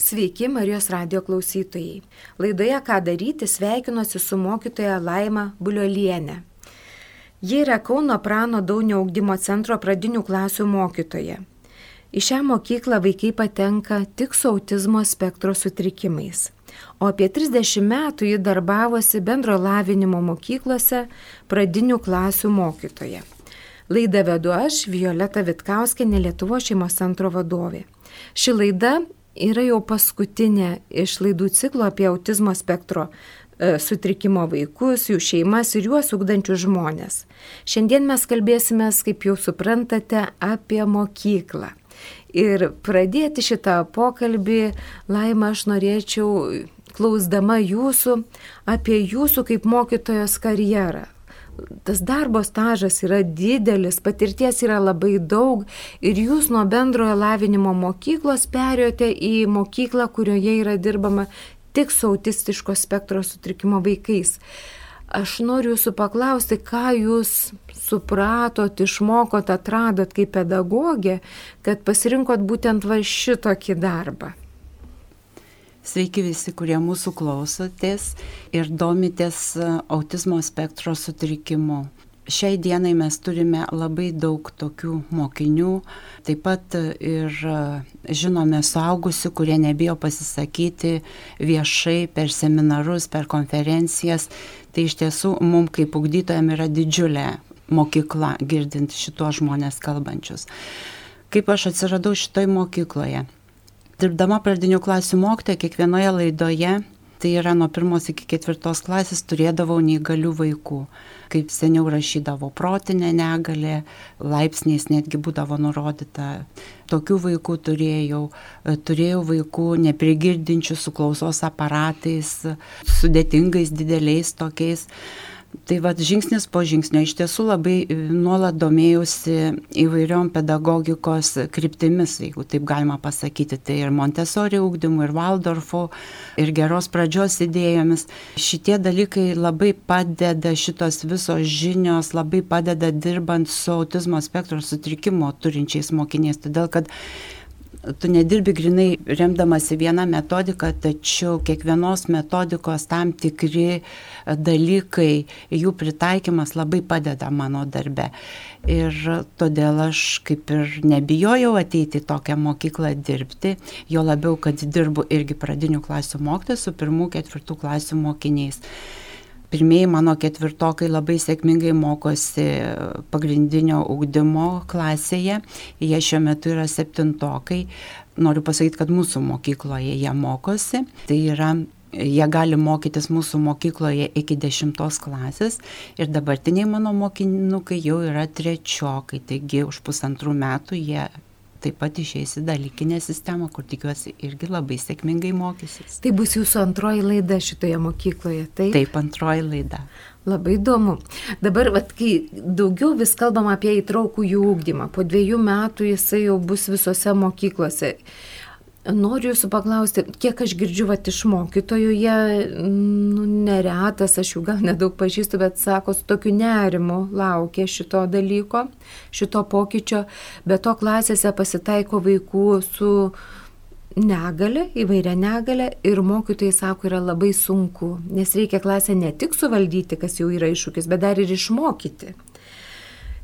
Sveiki Marijos radio klausytojai. Laidoje Ką daryti sveikinuosi su mokytoja Laima Buliolienė. Ji yra Kauno Prano Daunio augdymo centro pradinių klasių mokytoja. Į šią mokyklą vaikai patenka tik su autizmo spektro sutrikimais. O apie 30 metų ji darbavosi bendro lavinimo mokyklose pradinių klasių mokytoja. Laidą vedu aš, Violeta Vitkauskenė, Lietuvo šeimos centro vadovė. Ši laida yra jau paskutinė iš laidų ciklo apie autizmo spektro e, sutrikimo vaikus, jų šeimas ir juos ugdančius žmonės. Šiandien mes kalbėsime, kaip jau suprantate, apie mokyklą. Ir pradėti šitą pokalbį, Laima, aš norėčiau, klausdama jūsų, apie jūsų kaip mokytojos karjerą tas darbo stažas yra didelis, patirties yra labai daug ir jūs nuo bendrojo lavinimo mokyklos perėjote į mokyklą, kurioje yra dirbama tik su autistiško spektro sutrikimo vaikais. Aš noriu jūsų paklausti, ką jūs supratot, išmokot, atradot kaip pedagogė, kad pasirinkot būtent va šitokį darbą. Sveiki visi, kurie mūsų klausotės ir domitės e, autizmo spektro sutrikimu. Šiai dienai mes turime labai daug tokių mokinių, taip pat ir e, žinome suaugusių, kurie nebijo pasisakyti viešai per seminarus, per konferencijas. Tai iš tiesų mums kaip ugdytojams yra didžiulė mokykla girdint šitos žmonės kalbančius. Kaip aš atsiradau šitoj mokykloje? Dirbdama pradinių klasių mokytoja kiekvienoje laidoje, tai yra nuo pirmos iki ketvirtos klasės, turėdavau neįgalių vaikų. Kaip seniau rašydavo protinė negalė, laipsniais netgi būdavo nurodyta. Tokių vaikų turėjau, turėjau vaikų neprigirdinčių su klausos aparatais, sudėtingais dideliais tokiais. Tai vad žingsnis po žingsnio. Iš tiesų labai e, nuolat domėjausi įvairiom pedagogikos kryptimis, jeigu taip galima pasakyti, tai ir Montessori ūkdymu, ir Waldorfo, ir geros pradžios idėjomis. Šitie dalykai labai padeda, šitos visos žinios labai padeda dirbant su autizmo spektro sutrikimo turinčiais mokiniais, todėl kad tu nedirbi grinai remdamasi vieną metodiką, tačiau kiekvienos metodikos tam tikri dalykai, jų pritaikymas labai padeda mano darbe. Ir todėl aš kaip ir nebijojau ateiti į tokią mokyklą dirbti, jo labiau, kad dirbu irgi pradinių klasių mokytojų su pirmų, ketvirtų klasių mokiniais. Pirmieji mano ketvirtokai labai sėkmingai mokosi pagrindinio ugdymo klasėje, jie šiuo metu yra septintokai. Noriu pasakyti, kad mūsų mokykloje jie mokosi. Tai yra jie gali mokytis mūsų mokykloje iki dešimtos klasės ir dabartiniai mano mokinukai jau yra trečiokai, taigi už pusantrų metų jie taip pat išeis į dalykinę sistemą, kur tikiuosi irgi labai sėkmingai mokysis. Tai bus jūsų antroji laida šitoje mokykloje, taip? Taip, antroji laida. Labai įdomu. Dabar, vat, kai daugiau vis kalbam apie įtraukų jų ūkdymą, po dviejų metų jisai jau bus visose mokyklose. Noriu jūsų paklausti, kiek aš girdžiu vat, iš mokytojų, jie nu, neretas, aš jų gal nedaug pažįstu, bet sako, su tokiu nerimu laukia šito dalyko, šito pokyčio, bet to klasėse pasitaiko vaikų su negalė, įvairia negalė ir mokytojai sako, yra labai sunku, nes reikia klasę ne tik suvaldyti, kas jau yra iššūkis, bet dar ir išmokyti.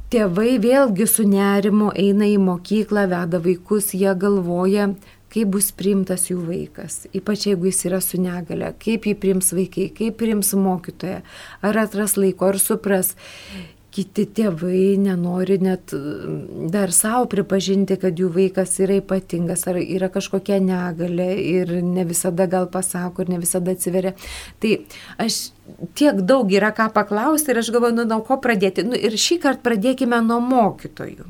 Tėvai vėlgi su nerimu eina į mokyklą, veda vaikus, jie galvoja, kaip bus priimtas jų vaikas, ypač jeigu jis yra su negale, kaip jį priims vaikai, kaip priims mokytoja, ar atras laiko, ar supras. Kiti tėvai nenori net mm, dar savo pripažinti, kad jų vaikas yra ypatingas, ar yra kažkokia negalė ir ne visada gal pasako ir ne visada atsiveria. Tai aš tiek daug yra ką paklausti ir aš galvoju, nu, nuo ko pradėti. Nu, ir šį kartą pradėkime nuo mokytojų.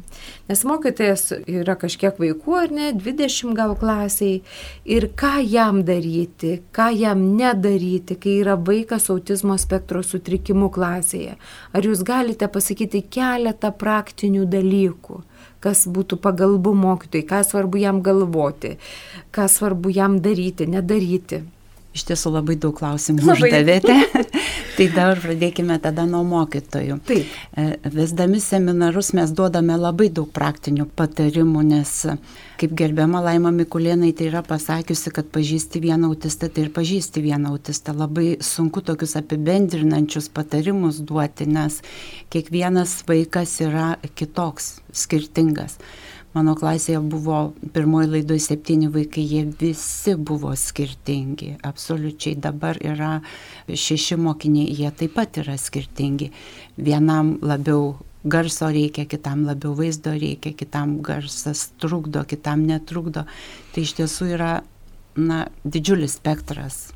Nes mokytojas yra kažkiek vaikų, ar ne, 20 gal klasiai. Ir ką jam daryti, ką jam nedaryti, kai yra vaikas autizmo spektro sutrikimų klasėje. Ar jūs galite pasakyti keletą praktinių dalykų? kas būtų pagalbų mokytojai, ką svarbu jam galvoti, ką svarbu jam daryti, nedaryti. Iš tiesų labai daug klausimų labai. uždavėte. tai dar pradėkime tada nuo mokytojų. Taip. E, vesdami seminarus mes duodame labai daug praktinių patarimų, nes kaip gerbiama Laima Mikulėnai tai yra pasakiusi, kad pažįsti vieną autistą, tai ir pažįsti vieną autistą. Labai sunku tokius apibendrinančius patarimus duoti, nes kiekvienas vaikas yra kitoks, skirtingas. Mano klasėje buvo pirmoji laidoje septyni vaikai, jie visi buvo skirtingi. Absoliučiai dabar yra šeši mokiniai, jie taip pat yra skirtingi. Vienam labiau garso reikia, kitam labiau vaizdo reikia, kitam garsas trukdo, kitam netrukdo. Tai iš tiesų yra na, didžiulis spektras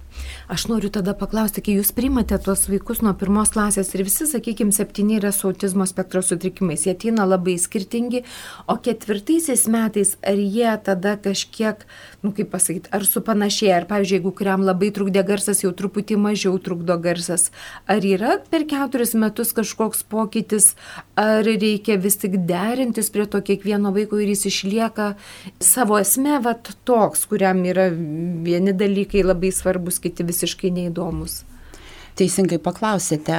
Aš noriu tada paklausti, kai jūs primate tuos vaikus nuo pirmos klasės ir visi, sakykime, septyni yra su autizmo spektro sutrikimais, jie ateina labai skirtingi, o ketvirtaisiais metais ar jie tada kažkiek, nu kaip pasakyti, ar supanašėja, ar pavyzdžiui, jeigu kuriam labai trukdė garsas, jau truputį mažiau trukdo garsas, ar yra per keturis metus kažkoks pokytis, ar reikia vis tik derintis prie to kiekvieno vaiko ir jis išlieka savo esme, va toks, kuriam yra vieni dalykai labai svarbus, kiti visiškai neįdomus. Teisingai paklausėte,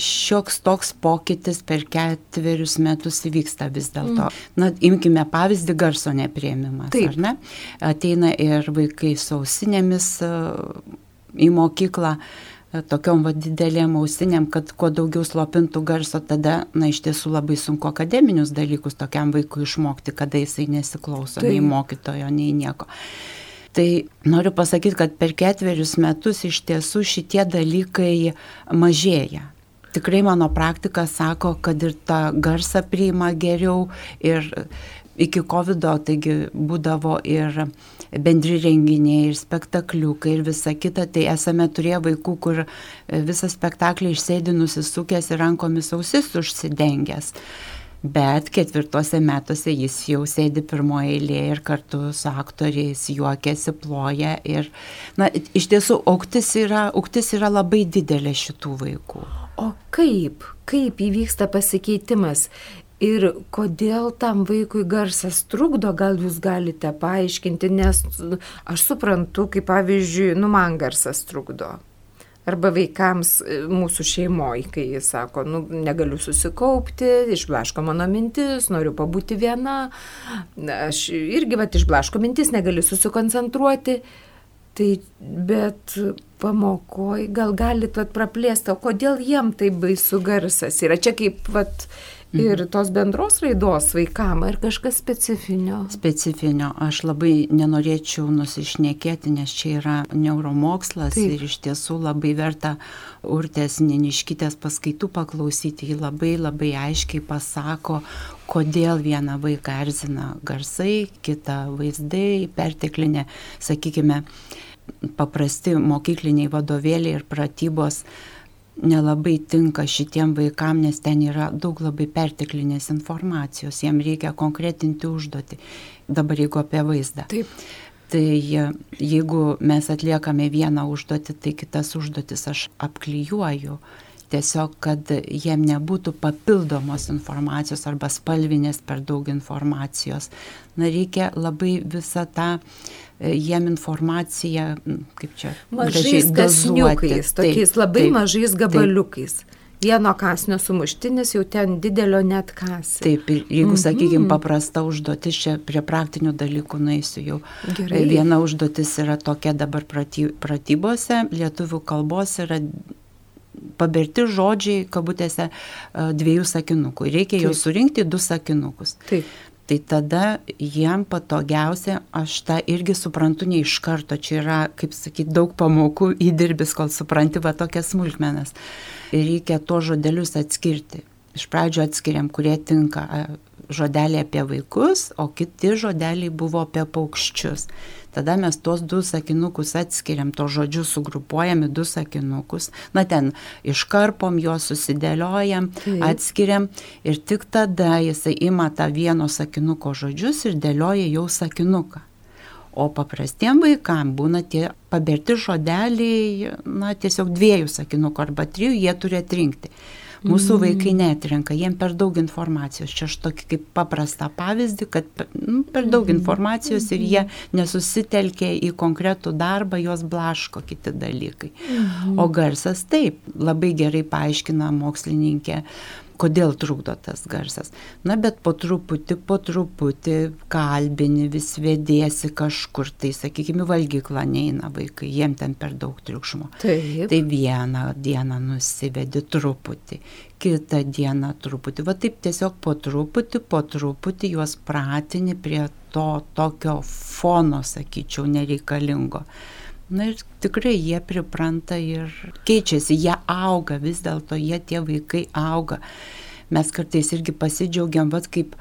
šioks toks pokytis per ketverius metus įvyksta vis dėlto. Mm. Na, imkime pavyzdį garso neprieimimas, Taip. ar ne? Ateina ir vaikai sausinėmis e, į mokyklą e, tokiom va didelėm ausinėm, kad kuo daugiau slopintų garso, tada, na, iš tiesų labai sunku akademinius dalykus tokiam vaikui išmokti, kada jisai nesiklauso tai. nei mokytojo, nei nieko. Tai noriu pasakyti, kad per ketverius metus iš tiesų šitie dalykai mažėja. Tikrai mano praktika sako, kad ir tą garsą priima geriau ir iki COVID, taigi būdavo ir bendri renginiai, ir spektakliukai, ir visa kita, tai esame turėję vaikų, kur visą spektaklį išsėdi nusisukęs ir rankomis ausis užsidengęs bet ketvirtuose metuose jis jau sėdi pirmoje eilėje ir kartu su aktoriais juokiasi, ploja. Ir, na, iš tiesų, auktis yra, auktis yra labai didelė šitų vaikų. O kaip, kaip įvyksta pasikeitimas? Ir kodėl tam vaikui garsas trukdo, gal jūs galite paaiškinti, nes aš suprantu, kaip pavyzdžiui, nu man garsas trukdo arba vaikams e, mūsų šeimoje, kai jis sako, nu, negaliu susikaupti, išblaško mano mintis, noriu pabūti viena, aš irgi, va, išblaško mintis, negaliu susikoncentruoti. Tai bet pamokoj gal galit praplėsti, o kodėl jiem taip baisu garsas yra. Čia kaip vat, Ir mhm. tos bendros raidos vaikam ir kažkas specifinio. Specifinio. Aš labai nenorėčiau nusišnekėti, nes čia yra neuromokslas Taip. ir iš tiesų labai verta urtės neniškitės paskaitų paklausyti. Ji labai labai aiškiai pasako, kodėl vieną vaiką erzina garsai, kitą vaizdai, perteklinė, sakykime, paprasti mokykliniai vadovėliai ir pratybos nelabai tinka šitiem vaikam, nes ten yra daug labai perteklinės informacijos, jiem reikia konkretinti užduoti. Dabar jeigu apie vaizdą. Taip. Tai jeigu mes atliekame vieną užduotį, tai kitas užduotis aš apklijuoju. Tiesiog, kad jiem nebūtų papildomos informacijos arba spalvinės per daug informacijos. Na, reikia labai visą tą E, jiem informaciją, kaip čia, mažais kasniukais, tokiais taip, labai taip, mažais gabaliukais. Taip. Vieno kasnio sumuštinis jau ten didelio net kas. Taip, jeigu, mm -hmm. sakykime, paprasta užduotis, čia prie praktinių dalykų naisiu jau. Gerai. Viena užduotis yra tokia dabar pratybose, lietuvių kalbos yra paberti žodžiai, kabutėse, e, dviejų sakinukų. Reikia Taip. jau surinkti du sakinukus. Taip tai tada jiem patogiausia, aš tą irgi suprantu ne iš karto, čia yra, kaip sakyti, daug pamokų įdirbis, kol supranti va tokias smulkmenas. Reikia to žodelius atskirti. Iš pradžio atskiriam, kurie tinka žodeliai apie vaikus, o kiti žodeliai buvo apie paukščius. Tada mes tuos du sakinukus atskiriam, to žodžius sugrupuojam į du sakinukus. Na ten iškarpom juos, susidėliojam, Taip. atskiriam ir tik tada jisai ima tą vieno sakinuko žodžius ir dėlioja jau sakinuką. O paprastiem vaikam būna tie paberti žodeliai, na tiesiog dviejų sakinukų arba trijų, jie turi atrinkti. Mūsų vaikai netrenka, jiem per daug informacijos. Čia aš tokį kaip paprastą pavyzdį, kad nu, per daug informacijos ir jie nesusitelkia į konkretų darbą, juos blaško kiti dalykai. O garsas taip, labai gerai paaiškina mokslininkė kodėl trukdo tas garsas. Na, bet po truputį, po truputį kalbini, vis vėdėsi kažkur, tai sakykime, valgyklą neina vaikai, jiem ten per daug triukšmo. Taip. Tai vieną dieną nusivedi truputį, kitą dieną truputį. Va taip tiesiog po truputį, po truputį juos pratini prie to tokio fono, sakyčiau, nereikalingo. Na ir tikrai jie pripranta ir keičiasi, jie auga, vis dėlto jie tie vaikai auga. Mes kartais irgi pasidžiaugiam, vad kaip,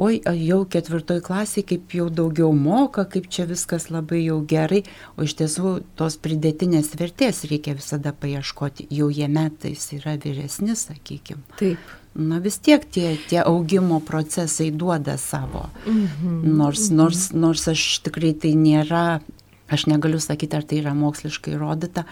oi, jau ketvirtoj klasiai, kaip jau daugiau moka, kaip čia viskas labai jau gerai, o iš tiesų tos pridėtinės vertės reikia visada paieškoti, jau jie metais yra vyresni, sakykime. Taip. Na vis tiek tie, tie augimo procesai duoda savo. Mhm. Nors, nors, nors aš tikrai tai nėra Aš negaliu sakyti, ar tai yra moksliškai įrodyta,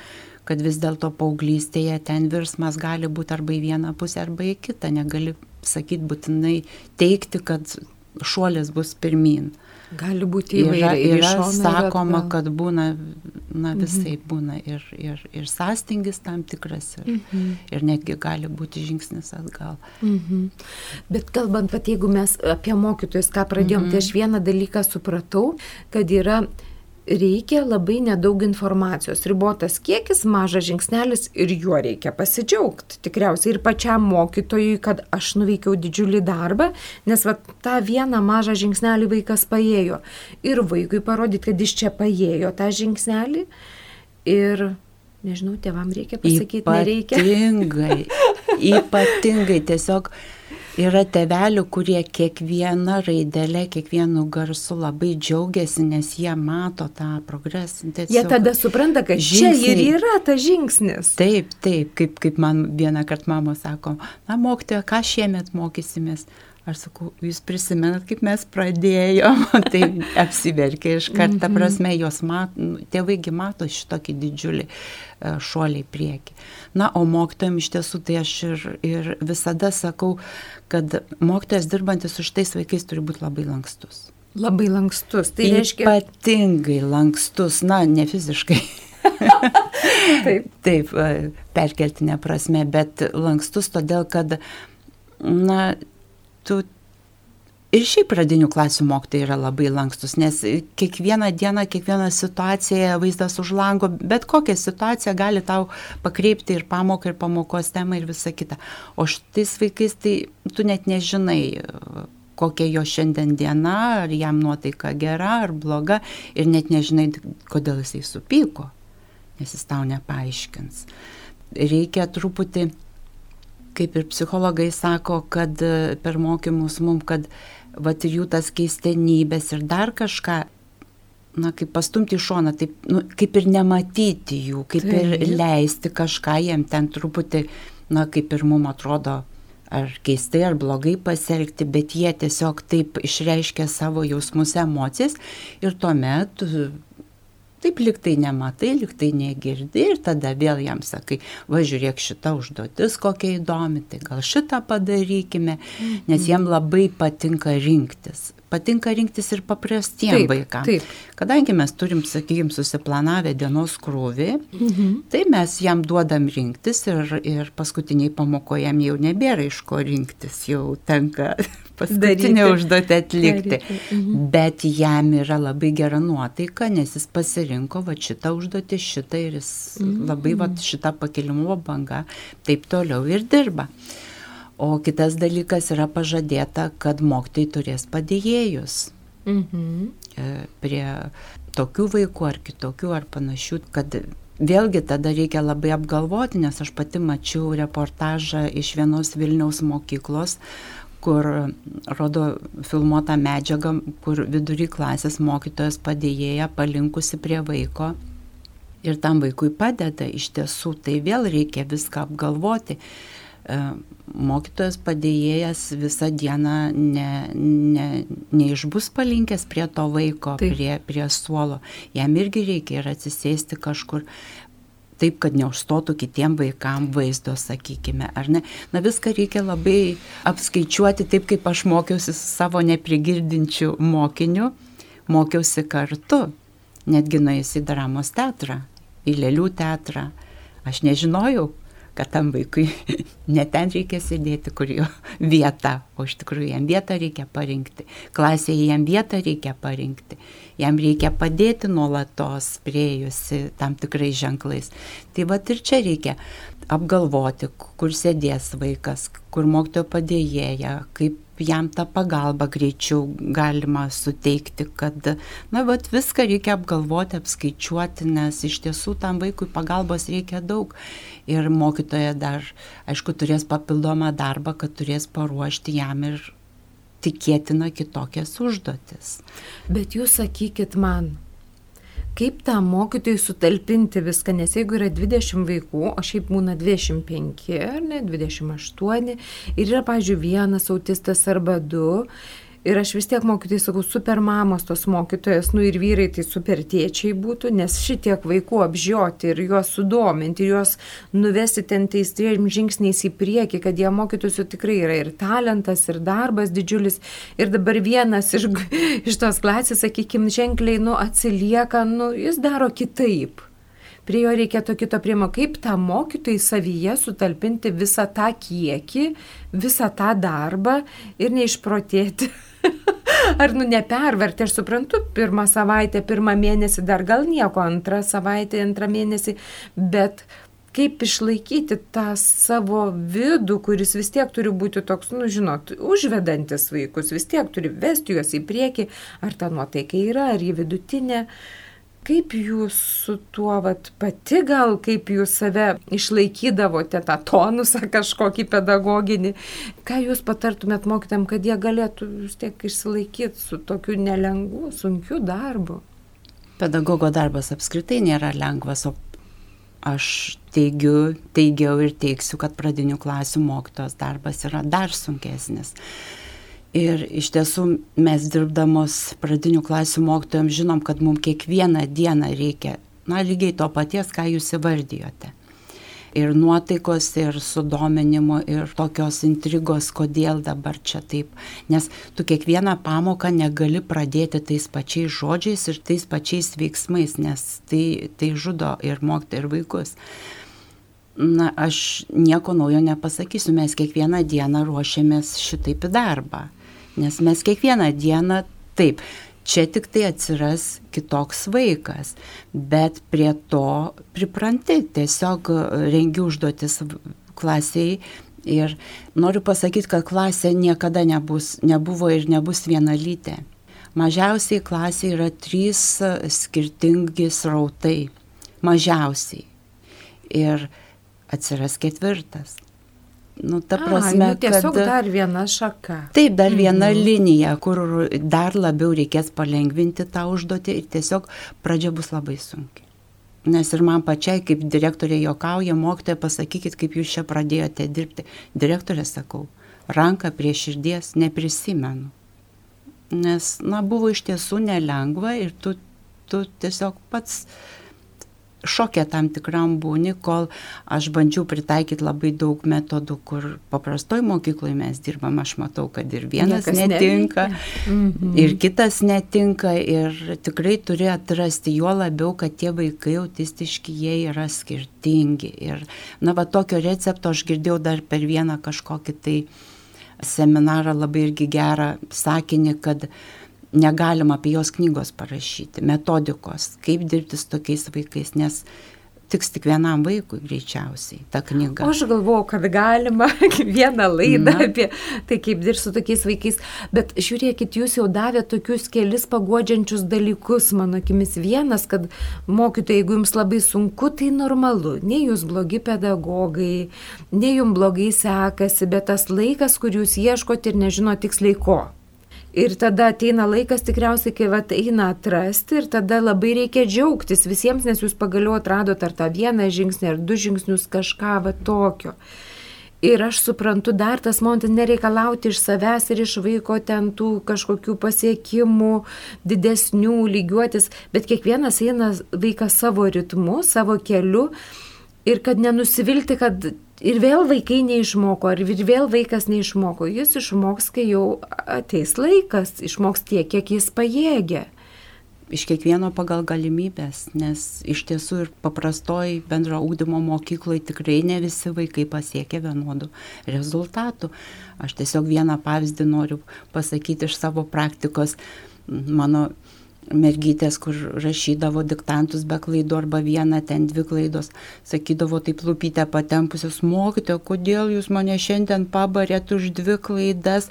kad vis dėlto paauglystėje ten virsmas gali būti arba į vieną pusę, arba į kitą. Negali sakyti būtinai teikti, kad šuolis bus pirmin. Gali būti įvairiai. Yra, yra sakoma, yra... kad būna, na visai mhm. būna ir, ir, ir sąstingis tam tikras, ir, mhm. ir netgi gali būti žingsnis atgal. Mhm. Bet kalbant, pat jeigu mes apie mokytojus, ką pradėjom, tai mhm. tai aš vieną dalyką supratau, kad yra reikia labai nedaug informacijos, ribotas kiekis, mažas žingsnelis ir juo reikia pasidžiaugti. Tikriausiai ir pačiam mokytojui, kad aš nuveikiau didžiulį darbą, nes va, tą vieną mažą žingsnelį vaikas paėjo. Ir vaikui parodyti, kad jis čia paėjo tą žingsnelį. Ir nežinau, tėvam reikia pasakyti, nereikia. Ypatingai, ypatingai tiesiog Yra tevelių, kurie kiekvieną raidelę, kiekvienu garsu labai džiaugiasi, nes jie mato tą progresą. Tiesiog jie tada supranta, kad žingsniai. čia ir yra tas žingsnis. Taip, taip, kaip, kaip man vieną kartą mama sako, na mokytoja, ką šiemet mokysimės. Aš sakau, jūs prisimenat, kaip mes pradėjom, tai apsiverkė iš karto, ta mhm. prasme, jos mat, tėvaigi mato šitokį didžiulį e, šuolį į priekį. Na, o mokytojim iš tiesų tai aš ir, ir visada sakau, kad mokytojas dirbantis su šitais vaikais turi būti labai lankstus. Labai lankstus, tai reiškia. Ypatingai lankstus, na, ne fiziškai. taip. Taip, e, perkeltinė prasme, bet lankstus todėl, kad, na, tu Ir šiaip pradinių klasių mokytojai yra labai lankstus, nes kiekvieną dieną, kiekvieną situaciją vaizdas už lango, bet kokią situaciją gali tau pakreipti ir pamoką, ir pamokos temą, ir visa kita. O šitais vaikais tai tu net nežinai, kokia jo šiandien diena, ar jam nuotaika gera ar bloga, ir net nežinai, kodėl jisai supyko, nes jis tau nepaaiškins. Reikia truputį kaip ir psichologai sako, kad e, per mokymus mum, kad vat jų tas keistenybės ir dar kažką, na, kaip pastumti į šoną, taip, nu, kaip ir nematyti jų, kaip taip. ir leisti kažką jiem ten truputį, na, kaip ir mum atrodo, ar keistai, ar blogai pasielgti, bet jie tiesiog taip išreiškia savo jausmus, emocijas ir tuomet Taip liktai nematai, liktai negirdi ir tada vėl jam sakai, važiuok šitą užduotis kokia įdomi, tai gal šitą padarykime, nes jiem labai patinka rinktis. Patinka rinktis ir paprastiem vaikams. Taip. Kadangi mes turim, sakykime, susiplanavę dienos krūvį, mhm. tai mes jam duodam rinktis ir, ir paskutiniai pamokoje jam jau nebėra iš ko rinktis, jau tenka paskutinę užduotį atlikti. Mhm. Bet jam yra labai gera nuotaika, nes jis pasirinko va šitą užduotį, šitą ir jis mhm. labai va šitą pakilimo bangą taip toliau ir dirba. O kitas dalykas yra pažadėta, kad mokytojai turės padėjėjus. Mhm. E, prie tokių vaikų ar kitokių ar panašių, kad Vėlgi tada reikia labai apgalvoti, nes aš pati mačiau reportažą iš vienos Vilniaus mokyklos, kur rodo filmuotą medžiagą, kur vidury klasės mokytojas padėjėja palinkusi prie vaiko ir tam vaikui padeda iš tiesų, tai vėl reikia viską apgalvoti. E, mokytojas padėjėjas visą dieną ne, ne, neišbus palinkęs prie to vaiko, Taip. prie, prie suolo. Jam irgi reikia ir atsisėsti kažkur taip, kad neužstotų kitiem vaikam vaizdo, sakykime, ar ne. Na viską reikia labai apskaičiuoti taip, kaip aš mokiausi su savo neprigirdinčiu mokiniu, mokiausi kartu, netgi nuėjus į dramos teatrą, į lėlių teatrą. Aš nežinojau, kad tam vaikui ne ten reikia sėdėti, kur jo vieta, o iš tikrųjų jam vietą reikia parinkti. Klasėje jam vietą reikia parinkti. Jam reikia padėti nuolatos priejusi tam tikrais ženklais. Tai va ir čia reikia apgalvoti, kur sėdės vaikas, kur mokytojo padėjėja, kaip jam tą pagalbą greičiau galima suteikti, kad, na, bet viską reikia apgalvoti, apskaičiuoti, nes iš tiesų tam vaikui pagalbos reikia daug ir mokytoja dar, aišku, turės papildomą darbą, kad turės paruošti jam ir tikėtina kitokias užduotis. Bet jūs sakykit man, kaip tam mokytojui sutalpinti viską, nes jeigu yra 20 vaikų, o šiaip būna 25 ar ne, 28 ir yra, pažiūrėjau, vienas autistas arba du, Ir aš vis tiek mokytojai sakau, super mamos tos mokytojas, nu ir vyrai tai super tėčiai būtų, nes šitiek vaikų apžioti ir juos sudominti, ir juos nuvesti ten tais dviem žingsniais į priekį, kad jie mokytųsi tikrai yra ir talentas, ir darbas didžiulis. Ir dabar vienas iš, iš tos klasės, sakykime, ženkliai, nu atsilieka, nu jis daro kitaip prie jo reikėtų kito priemo, kaip tą mokytojai savyje sutalpinti visą tą kiekį, visą tą darbą ir neišprotėti. Ar nu neperverti, aš suprantu, pirmą savaitę, pirmą mėnesį dar gal nieko, antrą savaitę, antrą mėnesį, bet kaip išlaikyti tą savo vidų, kuris vis tiek turi būti toks, nu žinot, užvedantis vaikus, vis tiek turi vesti juos į priekį, ar ta nuotaika yra, ar ji vidutinė. Kaip jūs su tuo, vat, pati gal, kaip jūs save išlaikydavote tą tonusą kažkokį pedagoginį, ką jūs patartumėt mokytam, kad jie galėtų vis tiek išsilaikyti su tokiu nelengvu, sunkiu darbu? Pedagogo darbas apskritai nėra lengvas, o aš teigiu, teigiau ir teiksiu, kad pradinių klasių mokytos darbas yra dar sunkesnis. Ir iš tiesų mes dirbdamos pradinių klasių mokytojams žinom, kad mums kiekvieną dieną reikia, na, lygiai to paties, ką jūs įvardijote. Ir nuotaikos, ir sudominimo, ir tokios intrigos, kodėl dabar čia taip. Nes tu kiekvieną pamoką negali pradėti tais pačiais žodžiais ir tais pačiais veiksmais, nes tai, tai žudo ir mokytojai, ir vaikus. Na, aš nieko naujo nepasakysiu, mes kiekvieną dieną ruošiamės šitaip į darbą. Nes mes kiekvieną dieną taip, čia tik tai atsiras kitoks vaikas, bet prie to pripranti, tiesiog rengi užduotis klasiai ir noriu pasakyti, kad klasė niekada nebus, nebuvo ir nebus vienalytė. Mažiausiai klasė yra trys skirtingi srautai. Mažiausiai. Ir atsiras ketvirtas. Nu, ta prasme, A, nu, tiesiog kad, dar viena šaka. Taip, dar viena mhm. linija, kur dar labiau reikės palengvinti tą užduotį ir tiesiog pradžia bus labai sunki. Nes ir man pačiai, kaip direktorė jokauja, mokytoja, pasakykit, kaip jūs čia pradėjote dirbti. Direktorė sakau, ranką prie širdies neprisimenu. Nes, na, buvo iš tiesų nelengva ir tu, tu tiesiog pats uh, šokė tam tikram būni, kol aš bandžiau pritaikyti labai daug metodų, kur paprastoj mokykloje mes dirbam, aš matau, kad ir vienas Niekas netinka, mhm. ir kitas netinka, ir tikrai turi atrasti, juo labiau, kad tie vaikai autistiški, jie yra skirtingi. Ir, na, va, tokio recepto aš girdėjau dar per vieną kažkokį tai seminarą labai irgi gerą sakinį, kad negalima apie jos knygos parašyti, metodikos, kaip dirbti su tokiais vaikais, nes tiks tik vienam vaikui greičiausiai ta knyga. O aš galvojau, kad galima vieną laidą Na. apie tai, kaip dirbti su tokiais vaikais, bet žiūrėkit, jūs jau davė tokius kelis pagodžiančius dalykus, mano akimis. Vienas, kad mokytojai, jeigu jums labai sunku, tai normalu, ne jūs blogi pedagogai, ne jums blogai sekasi, bet tas laikas, kur jūs ieškote ir nežino tiksliai ko. Ir tada ateina laikas tikriausiai, kai vat eina atrasti ir tada labai reikia džiaugtis visiems, nes jūs pagaliau atradote ar tą vieną žingsnį, ar du žingsnius kažką va tokio. Ir aš suprantu dar tas momentas nereikalauti iš savęs ir iš vaiko ten tų kažkokių pasiekimų didesnių lygiuotis, bet kiekvienas eina vaikas savo ritmu, savo keliu Ir kad nenusivilti, kad ir vėl vaikai neišmoko, ar ir vėl vaikas neišmoko. Jis išmoks, kai jau ateis laikas, išmoks tiek, kiek jis pajėgia iš kiekvieno pagal galimybės, nes iš tiesų ir paprastoj bendro ūkdymo mokykloje tikrai ne visi vaikai pasiekia vienodų rezultatų. Aš tiesiog vieną pavyzdį noriu pasakyti iš savo praktikos. Mano mergytės, kur rašydavo diktantus be klaidų arba vieną, ten dvi klaidos, sakydavo taip lūpytę patempusius, mokytojo, kodėl jūs mane šiandien pabarėt už dvi klaidas,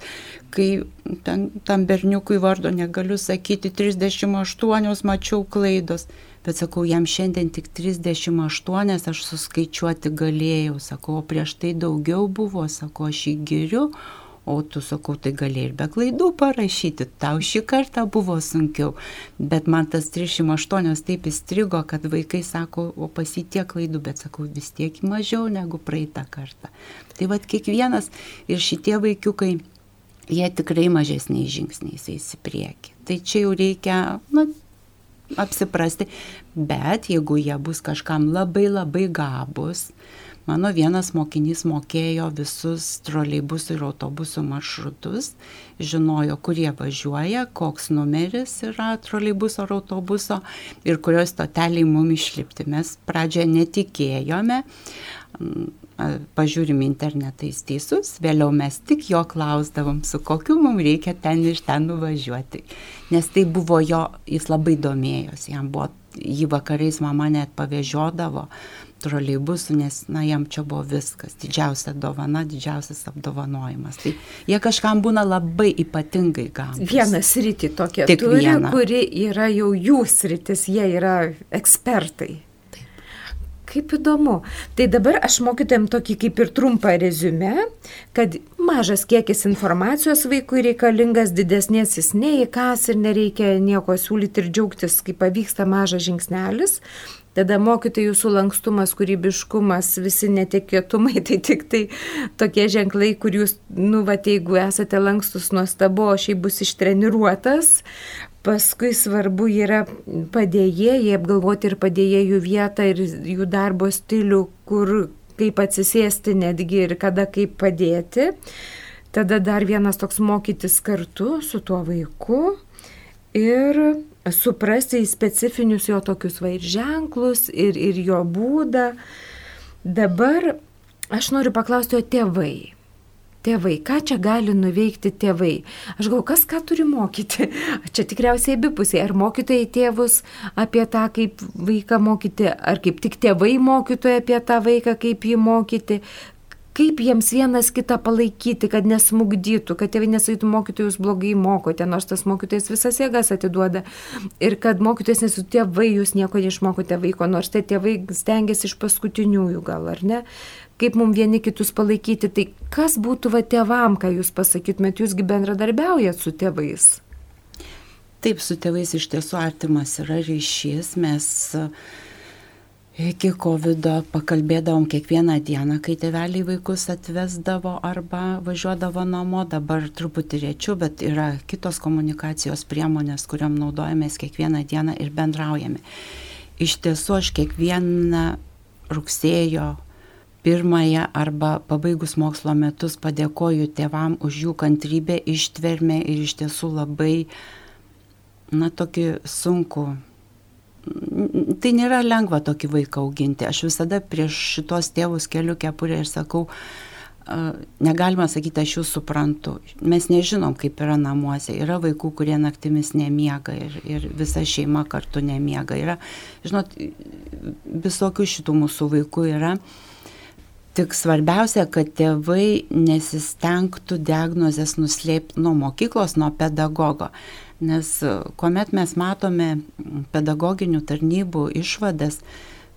kai ten, tam berniukui vardo negaliu sakyti, 38 mačiau klaidos. Bet sakau, jam šiandien tik 38 aš suskaičiuoti galėjau, sakau, prieš tai daugiau buvo, sakau, aš jį giriu, O tu sakau, tai gali ir be klaidų parašyti, tau šį kartą buvo sunkiau. Bet man tas 308 taip įstrigo, kad vaikai sako, o pasitie klaidų, bet sakau, vis tiek mažiau negu praeitą kartą. Tai vad kiekvienas ir šitie vaikiukai, jie tikrai mažesniais žingsniais eis į priekį. Tai čia jau reikia, na, apsiprasti, bet jeigu jie bus kažkam labai labai gabus, Mano vienas mokinys mokėjo visus troleibusų ir autobusų maršrutus, žinojo, kurie važiuoja, koks numeris yra troleibuso ar autobuso ir kurios stoteliai mums išlipti. Mes pradžioje netikėjome, pažiūrim internetais teisus, vėliau mes tik jo klausdavom, su kokiu mums reikia ten iš ten nuvažiuoti. Nes tai buvo jo, jis labai domėjosi, jam buvo, jį vakarais mama net pavežiodavo, troleibusų, nes, na, jam čia buvo viskas, didžiausia dovana, didžiausias apdovanojimas. Tai jie kažkam būna labai ypatingai gavus. Vieną sritį tokia Tik turi, vieną. kuri yra jau jų sritis, jie yra ekspertai. Kaip įdomu. Tai dabar aš mokytėm tokį kaip ir trumpą rezumę, kad mažas kiekis informacijos vaikui reikalingas, didesnės jis neįkas ir nereikia nieko siūlyti ir džiaugtis, kai pavyksta mažas žingsnelis. Tada mokytojų sulankstumas, kūrybiškumas, visi netikėtumai, tai tik tai tokie ženklai, kur jūs, nu, va, jeigu esate lankstus nuostabu, o šiaip bus ištreniruotas. Paskui svarbu yra padėjėjai, apgalvoti ir padėjėjų vietą ir jų darbo stilių, kur kaip atsisėsti netgi ir kada kaip padėti. Tada dar vienas toks mokytis kartu su tuo vaiku ir suprasti specifinius jo tokius va ir ženklus, ir, ir jo būdą. Dabar aš noriu paklausti, o tėvai. Tėvai, ką čia gali nuveikti tėvai? Aš galvoju, kas ką turi mokyti? Čia tikriausiai abipusiai. Ar mokytojai tėvus apie tą, kaip vaiką mokyti, ar kaip tik tėvai mokytojai apie tą vaiką, kaip jį mokyti kaip jiems vienas kitą palaikyti, kad nesmugdytų, kad tėvai nesakytų mokytojus blogai mokote, nors tas mokytojas visas jėgas atiduoda. Ir kad mokytojas nesu tėvai, jūs nieko neišmokote vaiko, nors tai tėvai stengiasi iš paskutiniųjų gal, ar ne? Kaip mums vieni kitus palaikyti, tai kas būtų va tėvam, ką jūs pasakytumėt, jūsgi bendradarbiaujat su tėvais. Taip, su tėvais iš tiesų artimas yra ryšys, mes uh, Iki COVID pakalbėdavom kiekvieną dieną, kai tėveliai vaikus atvesdavo arba važiuodavo namo, dabar truputį rečiau, bet yra kitos komunikacijos priemonės, kuriam naudojamės kiekvieną dieną ir bendraujame. Iš tiesų aš kiekvieną rugsėjo pirmąją arba pabaigus mokslo metus padėkoju tėvam už jų kantrybę, ištvermę ir iš tiesų labai, na, tokį sunku tai nėra lengva tokį vaiką auginti. Aš visada prieš šitos tėvus keliu kepurę ir sakau, negalima sakyti, aš jūs suprantu. Mes nežinom, kaip yra namuose. Yra vaikų, kurie naktimis nemiega ir, ir visa šeima kartu nemiega. Yra, žinot, visokių šitų mūsų vaikų yra. Tik svarbiausia, kad tėvai nesistengtų diagnozės nuslėpti nuo mokyklos, nuo pedagogo. Nes e, kuomet mes matome pedagoginių tarnybų išvadas,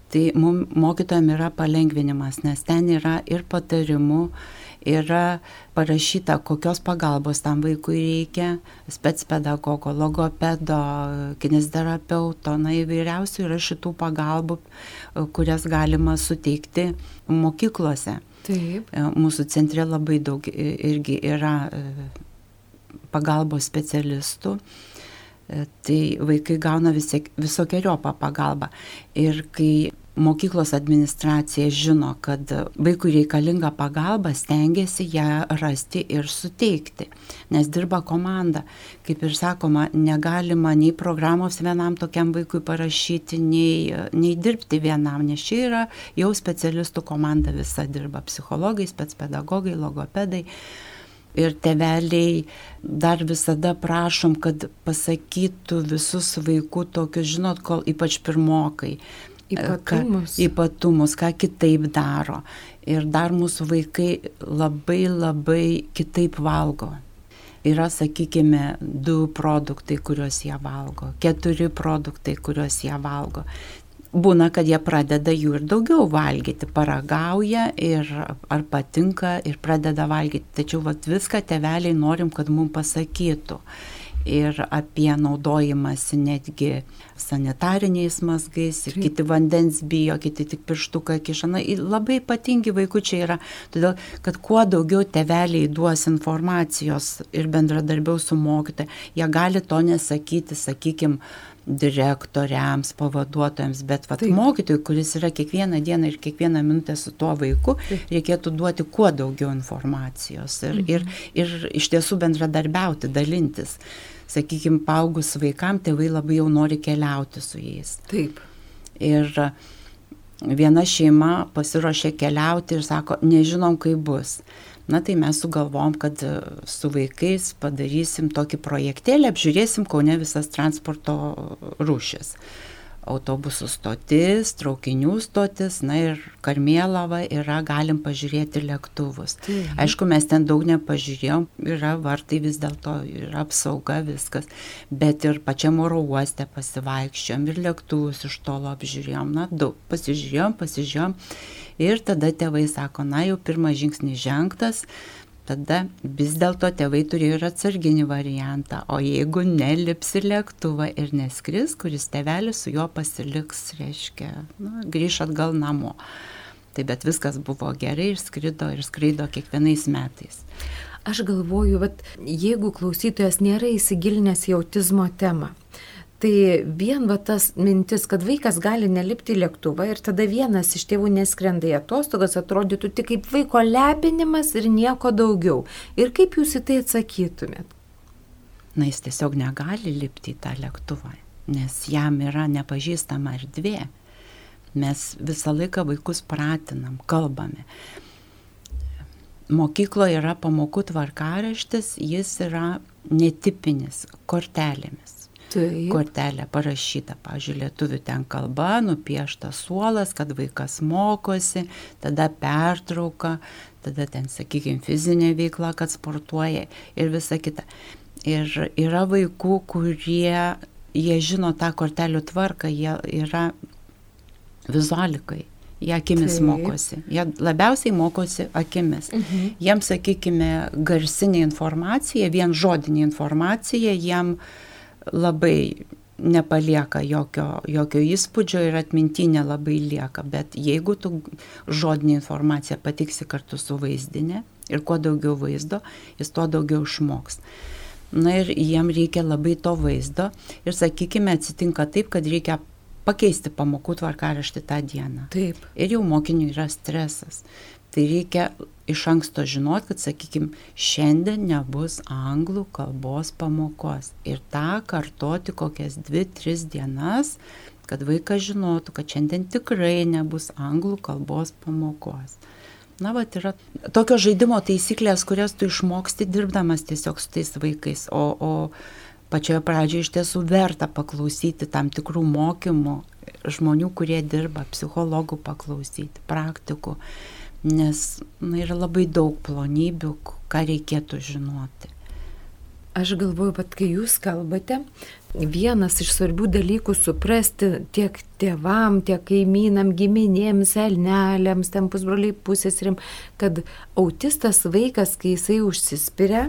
tai mums mokytojams yra palengvinimas, nes ten yra ir patarimų, yra parašyta, kokios pagalbos tam vaikui reikia, spetspedagogo, logopedo, kineziterapeuto, na įvairiausių yra šitų pagalbų, e, kurias galima suteikti mokyklose. Taip. E, mūsų centre labai daug irgi yra pagalbos specialistų, e, tai vaikai gauna visokiojopą pagalbą. Ir kai mokyklos administracija žino, kad vaikui reikalinga pagalba, stengiasi ją rasti ir suteikti, nes dirba komanda. Kaip ir sakoma, negalima nei programos vienam tokiam vaikui parašyti, nei, nei dirbti vienam, nes čia yra jau specialistų komanda visa dirba - psichologai, spetspedagogai, logopedai. Ir teveliai dar visada prašom, kad pasakytų visus vaikų tokius, žinot, kol ypač pirmokai, Ypatumus. Ką, ypatumus, ką kitaip daro. Ir dar mūsų vaikai labai labai kitaip valgo. Yra, sakykime, du produktai, kuriuos jie valgo, keturi produktai, kuriuos jie valgo. Būna, kad jie pradeda jų ir daugiau valgyti, paragauja ir ar patinka ir pradeda valgyti. Tačiau vat, viską teveliai norim, kad mums pasakytų ir apie naudojimąsi netgi sanitariniais mazgais ir kiti vandens bijo, kiti tik pirštuką kiša. Na, labai ypatingi vaikučiai yra, todėl kad kuo daugiau teveliai duos informacijos ir bendradarbiaus su mokytoja, jie gali to nesakyti, sakykime, direktoriams, pavaduotojams, bet vat, mokytojui, kuris yra kiekvieną dieną ir kiekvieną minutę su tuo vaiku, reikėtų duoti kuo daugiau informacijos ir, mhm. ir, ir iš tiesų bendradarbiauti, dalintis. Sakykime, paaugus vaikam, tėvai labai jau nori keliauti su jais. Taip. Ir viena šeima pasiruošė keliauti ir sako, nežinom, kaip bus. Na tai mes sugalvom, kad e, su vaikais padarysim tokį projektėlį, apžiūrėsim Kaune visas transporto rūšis. Autobusų stotis, traukinių stotis, na ir Karmėlava yra, galim pažiūrėti lėktuvus. Mhm. Aišku, mes ten daug nepažiūrėjom, yra vartai vis dėlto, yra apsauga viskas, bet ir pačiam oro uoste pasivaikščiom ir lėktuvus iš tolo apžiūrėjom, na daug pasižiūrėjom, pasižiūrėjom. Ir tada tėvai sako, na jau pirmas žingsnis žengtas, tada vis dėlto tėvai turėjo ir atsarginį variantą, o jeigu nelips į lėktuvą ir neskris, kuris tėvelis su juo pasiliks, reiškia, nu, grįž atgal namo. Tai bet viskas buvo gerai ir skrido ir skraido kiekvienais metais. Aš galvoju, kad jeigu klausytojas nėra įsigilinęs į autizmo temą, Tai vien va tas mintis, kad vaikas gali nelipti į lėktuvą ir tada vienas iš tėvų neskrenda į atostogas, atrodytų tik kaip vaiko lepinimas ir nieko daugiau. Ir kaip jūs į tai atsakytumėt? Na, jis tiesiog negali lipti į tą lėktuvą, nes jam yra nepažįstama erdvė. Mes visą laiką vaikus pratinam, kalbame. Mokykloje yra pamokų tvarkaraštis, jis yra netipinis kortelėmis Taip. kortelė parašyta, pažiūrėjau, lietuvių ten kalba, nupieštas suolas, kad vaikas mokosi, tada pertrauka, tada ten, sakykime, fizinė veikla, kad sportuoja ir visa kita. Ir yra vaikų, kurie, jie žino tą kortelių tvarką, jie yra vizualikai. Jie akimis Taip. mokosi. Jie labiausiai mokosi akimis. Mhm. Jiems, sakykime, garsinė informacija, vien žodinė informacija, jiems labai nepalieka jokio, jokio įspūdžio ir atmintinė labai lieka, bet jeigu tu žodinį informaciją patiksi kartu su vaizdinė ir kuo daugiau vaizdo, jis tuo daugiau išmoks. Na ir jiem reikia labai to vaizdo ir sakykime atsitinka taip, kad reikia pakeisti pamokų tvarkaraštį tą dieną. Taip. Ir jau mokiniui yra stresas. Tai reikia iš anksto žinot, kad, sakykime, šiandien nebus anglų kalbos pamokos. Ir tą kartoti kokias dvi, tris dienas, kad vaikas žinotų, kad šiandien tikrai nebus anglų kalbos pamokos. Na, va, yra tokios žaidimo taisyklės, kurias tu išmoksti dirbdamas tiesiog su tais vaikais. O, o pačioje pradžioje iš tiesų verta paklausyti tam tikrų mokymų žmonių, kurie dirba, psichologų paklausyti, praktikų nes na, yra labai daug plonybių, ką reikėtų žinoti. Aš galvoju, kad kai jūs kalbate, vienas iš svarbių dalykų suprasti tiek tėvam, tiek kaimynam, giminėms, elnelėms, ten pusbroliai pusėsrim, kad autistas vaikas, kai jisai užsispiria,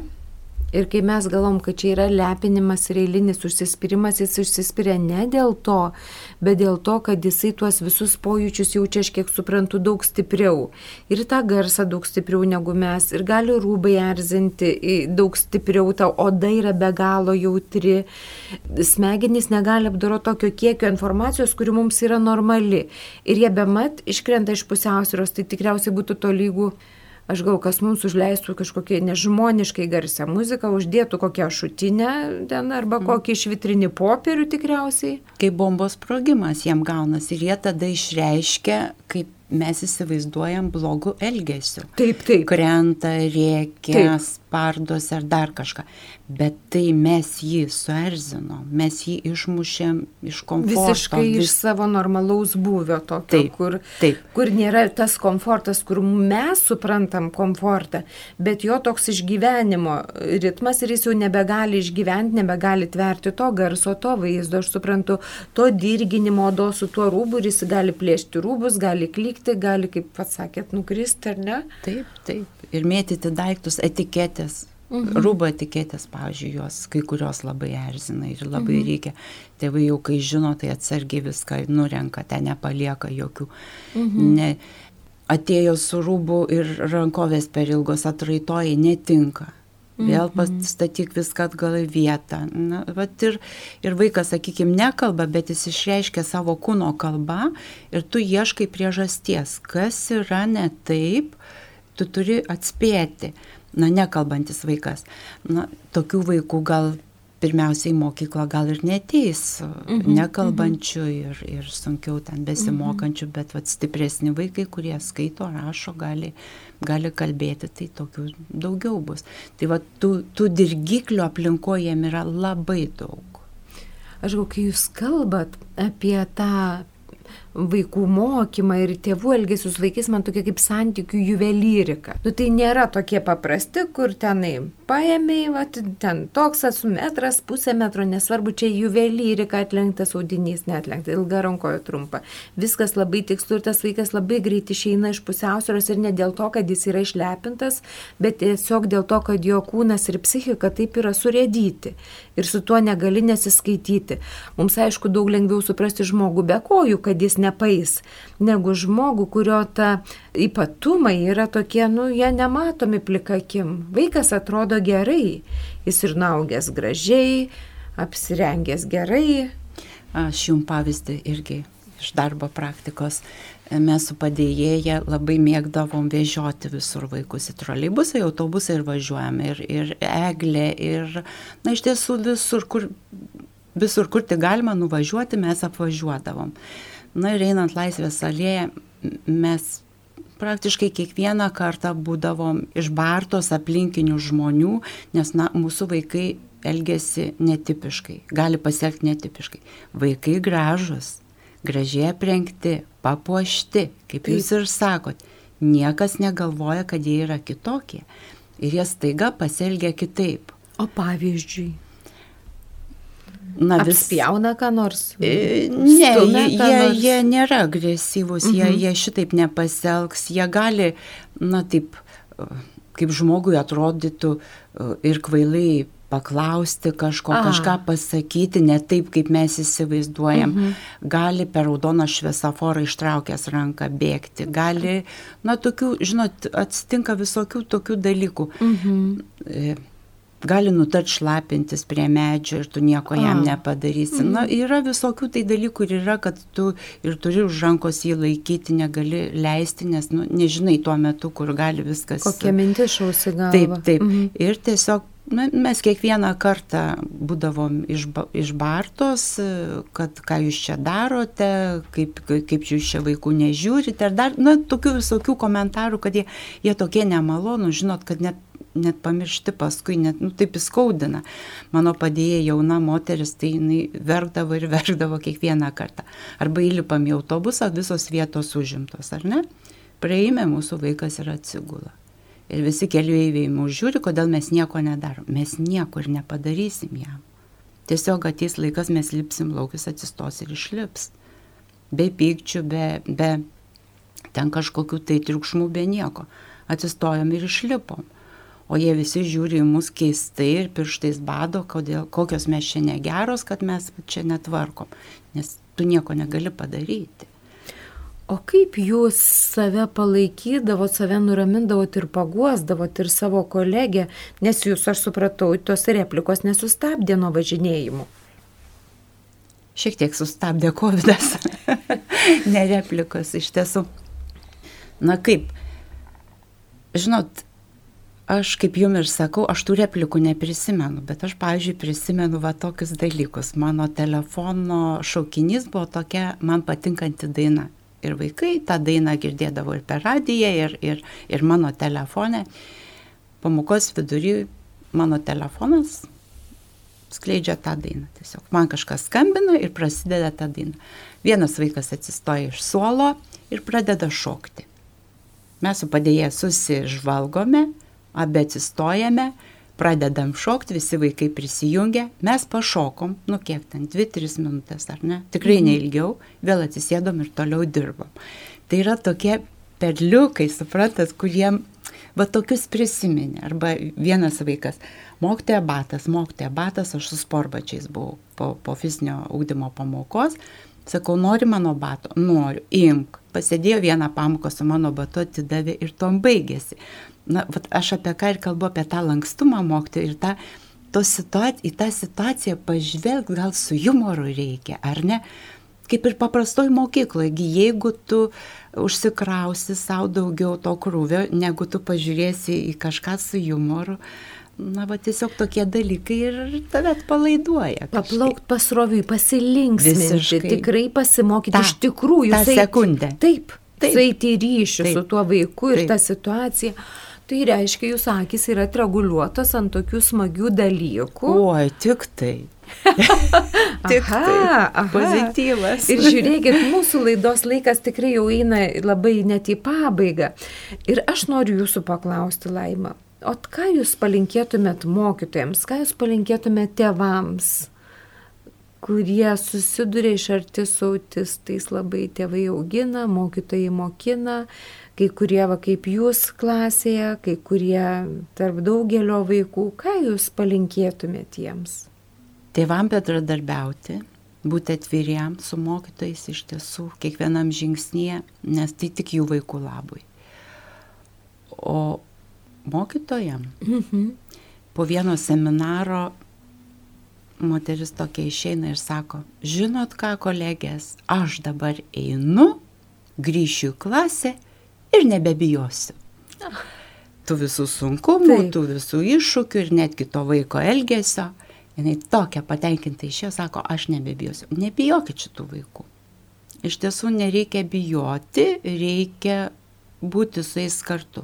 Ir kai mes galvom, kad čia yra lepinimas ir eilinis užsispyrimas, jis užsispyrė ne dėl to, bet dėl to, kad jisai tuos visus pojūčius jaučia, aš kiek suprantu, daug stipriau. Ir tą garsą daug stipriau negu mes. Ir gali rūbai erzinti daug stipriau, ta oda yra be galo jautri. Smegenys negali apdoro tokio kiekio informacijos, kuri mums yra normali. Ir jie be mat iškrenta iš pusiausvėros, tai tikriausiai būtų to lygų aš gal kas mums užleistų kažkokią nežmoniškai garsią muziką, uždėtų kokią šutinę ten arba mm. kokį švitrinį popierių tikriausiai. Kaip bombos sprogimas jiem gaunasi ir jie tada išreiškia, kaip mes įsivaizduojam blogų elgesių. Taip, taip. Krenta, rėkia, spardos ar dar kažką bet tai mes jį suerzinom, mes jį išmušėm iš komforto. Visiškai vis... iš savo normalaus buvio tokio, taip, kur, taip. kur nėra tas komfortas, kur mes suprantam komfortą, bet jo toks išgyvenimo ritmas ir jis jau nebegali išgyventi, nebegali tverti to garso, to vaizdo, aš suprantu, to dirginimo odo su tuo rūbu ir jis gali plėšti rūbus, gali klikti, gali, kaip pats sakėt, nukristi ar ne? Taip, taip. Ir mėtyti daiktus, etiketės Mhm. Rūbo etiketės, pavyzdžiui, jos kai kurios labai erzina ir labai mhm. reikia. Tėvai jau kai žino, tai atsargiai viską nurenka, ten nepalieka jokių. Mhm. Ne, atėjo su rūbu ir rankovės per ilgos atraitoji netinka. Vėl mhm. pastatyk viską atgal į vietą. Na, ir, ir vaikas, sakykime, nekalba, bet jis išreiškia savo kūno kalbą ir tu ieškai priežasties, kas yra ne taip, tu turi atspėti na, nekalbantis vaikas. Na, tokių vaikų gal pirmiausiai mokykla gal ir neteis, mhm, nekalbančių mhm. ir, ir sunkiau ten besimokančių, mhm. bet vat, stipresni vaikai, kurie skaito, rašo, gali, gali kalbėti, tai tokių daugiau bus. Tai vat, tų, tų dirgiklių aplinkoje jiem yra labai daug. Aš gal, kai jūs kalbat apie tą vaikų mokymą ir tėvų elgesius vaikais man tokia kaip santykių juvelyrika. Nu, tai nėra tokie paprasti, kur tenai paėmėjai, va, ten toks esu metras, pusę metro, nesvarbu, čia juvelyrika atlenktas audinys, netlenktas, ilga rankoja trumpa. Viskas labai tikslu ir tas vaikas labai greit išeina iš pusiausvėros ir ne dėl to, kad jis yra išlepintas, bet tiesiog dėl to, kad jo kūnas ir psichika taip yra surėdyti ir su tuo negali nesiskaityti. Mums aišku daug lengviau suprasti žmogų be kojų, kad jis nepais, negu žmogų, kurio ta ypatumai yra tokie, nu, jie nematomi plikakim. Vaikas atrodo gerai, jis ir naugęs gražiai, apsirengęs gerai. Aš jums pavyzdį irgi iš darbo praktikos. Mes su padėjėja labai mėgdavom vežioti visur vaikus į troleibusą, į autobusą ir važiuojam. Ir, ir eglė, ir, na, iš tiesų visur, kur, visur, kur tik galima nuvažiuoti, mes apvažiuodavom. Na ir einant laisvės alėje, mes praktiškai kiekvieną kartą būdavom išbartos aplinkinių žmonių, nes na, mūsų vaikai elgesi netipiškai, gali pasielgti netipiškai. Vaikai gražus, gražiai aprengti, papuošti, kaip jūs ir sakot, niekas negalvoja, kad jie yra kitokie. Ir jie staiga pasielgia kitaip. O pavyzdžiui? Na, vis pjauna ką nors. E, ne, jie, jie, jie nėra agresyvūs, mhm. jie, jie šitaip nepasielgs, jie gali, na taip, kaip žmogui atrodytų e, ir kvailai paklausti kažko, A. kažką pasakyti, ne taip, kaip mes įsivaizduojam. Mhm. Gali per raudoną šviesaforą ištraukęs ranką bėgti, gali, na, tokių, žinot, atsitinka visokių tokių dalykų. Mhm. E, gali nutart šlapintis prie medžio ir tu nieko jam nepadarysi. Na, mhm. yra visokių tai dalykų ir yra, kad tu ir turi už rankos jį laikyti, negali leisti, nes nu, nežinai tuo metu, kur gali viskas. Kokia mintis šausi galva. Taip, taip. Mhm. Ir tiesiog Na, mes kiekvieną kartą būdavom išba, išbartos, kad ką jūs čia darote, kaip, kaip jūs čia vaikų nežiūrite, ir dar, na, tokių visokių komentarų, kad jie, jie tokie nemalonų, žinot, kad net net pamiršti paskui, net nu, taip įskaudina. Mano padėjė jauna moteris, tai jinai verkdavo ir verkdavo kiekvieną kartą. Arba įlipam į autobusą, visos vietos užimtos, ar ne? Praeime mūsų vaikas ir atsigula. Ir visi keliaiviai mūsų žiūri, kodėl mes nieko nedarom. Mes nieko ir nepadarysim jam. Tiesiog ateis laikas, mes lipsim laukis, atsistos ir išlips. Be pykčių, be, be ten kažkokių tai triukšmų, be nieko. Atsistojom ir išlipom. O jie visi žiūri į mus keistai ir pirštais bado, kodėl, kokios mes čia negeros, kad mes čia netvarkom, nes tu nieko negali padaryti. O kaip jūs save palaikydavot, save nuramindavot ir paguosdavot ir savo kolegę, nes jūs, aš supratau, tos replikos nesustabdė nuo važinėjimų. Šiek tiek sustabdė COVID, ne replikos iš tiesų. Na kaip, žinot, aš kaip jum ir sakau, aš tų replikų neprisimenu, bet aš, pavyzdžiui, prisimenu va tokius dalykus. Mano telefono šaukinys buvo tokia man patinkanti daina. Ir vaikai tą dainą girdėdavo ir per radiją, ir, ir, ir mano telefone. Pamokos vidury mano telefonas skleidžia tą dainą. Tiesiog man kažkas skambina ir prasideda ta daina. Vienas vaikas atsistoja iš suolo ir pradeda šokti. Mes su padėjėja susižvalgome, abi atsistojame, pradedam šokti, visi vaikai prisijungia, mes pašokom, nu kiek ten, 2-3 minutės ar ne, tikrai mhm. neilgiau, vėl atsisėdom ir toliau dirbom. Tai yra tokie perliukai, suprantat, kuriem va tokius prisiminė. Arba vienas vaikas, mokytoja batas, mokytoja batas, aš su sporbačiais buvau po, po fizinio augdymo pamokos, Sakau, nori mano bato? Noriu, imk. Pasėdėjo vieną pamoką su mano batu, atidavė ir tom baigėsi. Na, vat, aš apie ką ir kalbu, apie tą lankstumą mokti ir tą, situaci į tą situaciją pažvelgti gal su humoru reikia, ar ne? Kaip ir paprastoj mokykloje, jeigu tu užsikrausi savo daugiau to krūvio, negu tu pažiūrėsi į kažką su humoru, na, va tiesiog tokie dalykai ir tave atpalaiduoja. Paplaukti pasroviui, pasilinksminti, tikrai pasimokyti ta, iš tikrųjų. Ta sekundę. Taip, taip. Eiti į ryšį taip, su tuo vaiku ir taip. tą situaciją. Tai reiškia, jūsų akis yra reguliuotas ant tokių smagių dalykų. Oi, tik tai. Tik aha, tai. aha. Pozityvas. Ir žiūrėkit, mūsų laidos laikas tikrai jau eina labai net į pabaigą. Ir aš noriu jūsų paklausti, Laima, O ką jūs palinkėtumėt mokytojams, ką jūs palinkėtumėt tėvams, kurie susiduria iš arti su autistais, labai tėvai augina, mokytojai mokina, kai kurie va kaip jūs klasėje, kai kurie tarp daugelio vaikų, ką jūs palinkėtumėt jiems? Tėvam bendradarbiauti, būti atviriem su mokytojais iš tiesų kiekvienam žingsnėje, nes tai tik jų vaikų labui. O mokytojam. Mhm. Po vieno seminaro moteris tokia išeina ir sako, žinot ką, kolegės, aš dabar einu, grįšiu į klasę ir nebebijosiu. Tų visų sunkumų, Taip. tų visų iššūkių ir netgi to vaiko elgesio. Jis tokia patenkinta išėjo, sako, aš nebebijosiu. Nebijokit šitų vaikų. Iš tiesų nereikia bijoti, reikia būti su jais kartu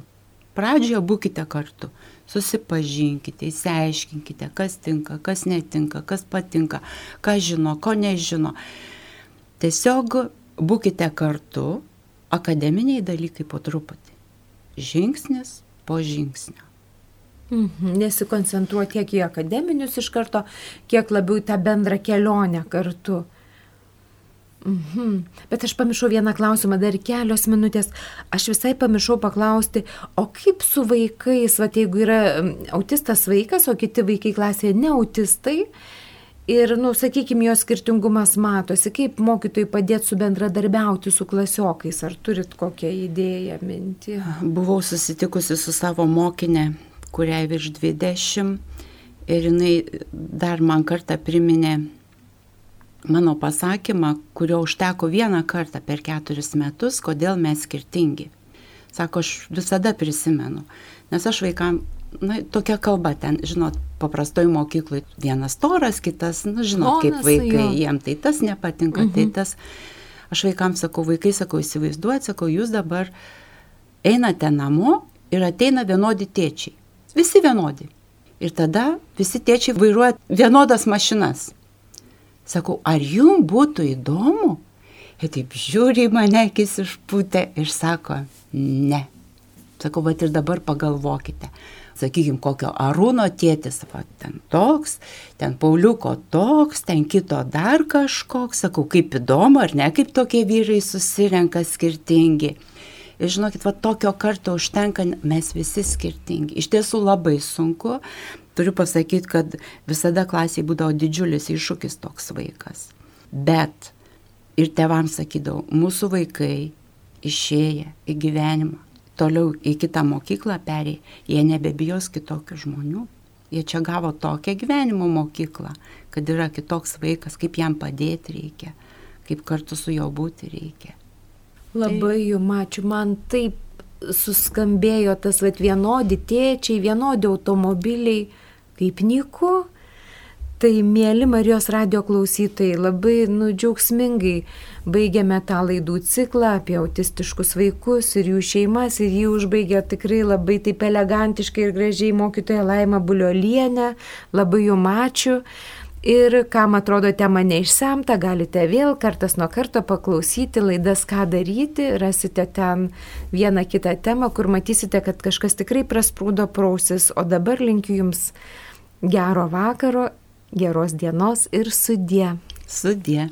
pradžioje būkite kartu, susipažinkite, įsiaiškinkite, kas tinka, kas netinka, kas patinka, ką žino, ko nežino. Tiesiog būkite kartu, akademiniai dalykai po truputį. Žingsnis po žingsnio. Mhm, nesikoncentruoti tiek į akademinius iš karto, kiek labiau tą bendrą kelionę kartu. Mhm. Bet aš pamiršau vieną klausimą, dar kelios minutės. Aš visai pamiršau paklausti, o kaip su vaikais, va jeigu yra autistas vaikas, o kiti vaikai klasėje ne autistai, ir, nu, sakykime, jo skirtingumas matosi, kaip mokytojai padėti su bendradarbiauti su klasiokais, ar turit kokią idėją, mintį? Buvau susitikusi su savo mokinė, kuriai virš 20, ir jinai dar man kartą priminė mano pasakymą, kurio užteko vieną kartą per keturis metus, kodėl mes skirtingi. Sako, aš visada prisimenu, nes aš vaikam, na, tokia kalba ten, žinot, paprastoj mokyklai vienas toras, kitas, na, žinot, kaip vaikai, jo. jiem tai tas nepatinka, tai mhm. tai tas. Aš vaikams sakau, vaikai sakau, įsivaizduojat, sakau, jūs dabar einate namo ir ateina vienodi tėčiai. Visi vienodi. Ir tada visi tėčiai vairuoja vienodas mašinas. Sakau, ar jums būtų įdomu? Ir taip žiūri mane akis išpūtė ir sako, ne. Sakau, bet ir dabar pagalvokite. Sakykime, kokio Arūno tėtis, va, ten toks, ten Pauliuko toks, ten kito dar kažkoks. Sakau, kaip įdomu, ar ne, kaip tokie vyrai susirenka skirtingi. Ir žinokit, va tokio karto užtenka, mes visi skirtingi. Iš tiesų labai sunku. Turiu pasakyti, kad visada klasiai būdavo didžiulis iššūkis toks vaikas. Bet ir tevams sakydavau, mūsų vaikai išėję į gyvenimą, toliau į kitą mokyklą perėję, jie nebebijos kitokių žmonių. Jie čia gavo tokią gyvenimo mokyklą, kad yra kitoks vaikas, kaip jam padėti reikia, kaip kartu su juo būti reikia. Labai jum ačiū, man taip suskambėjo tas vat, vienodi tėčiai, vienodi automobiliai, kaip Niku. Tai mėly Marijos radio klausytojai, labai nu, džiaugsmingai baigėme tą laidų ciklą apie autistiškus vaikus ir jų šeimas ir jį užbaigė tikrai labai taip elegantiškai ir gražiai mokytoja Laima Buliolienė. Labai jum ačiū. Ir kam atrodo tema neišsemta, galite vėl kartas nuo karto paklausyti laidas, ką daryti, rasite ten vieną kitą temą, kur matysite, kad kažkas tikrai prasprūdo prausis, o dabar linkiu Jums gero vakaro geros dienos ir sudie. Sudie.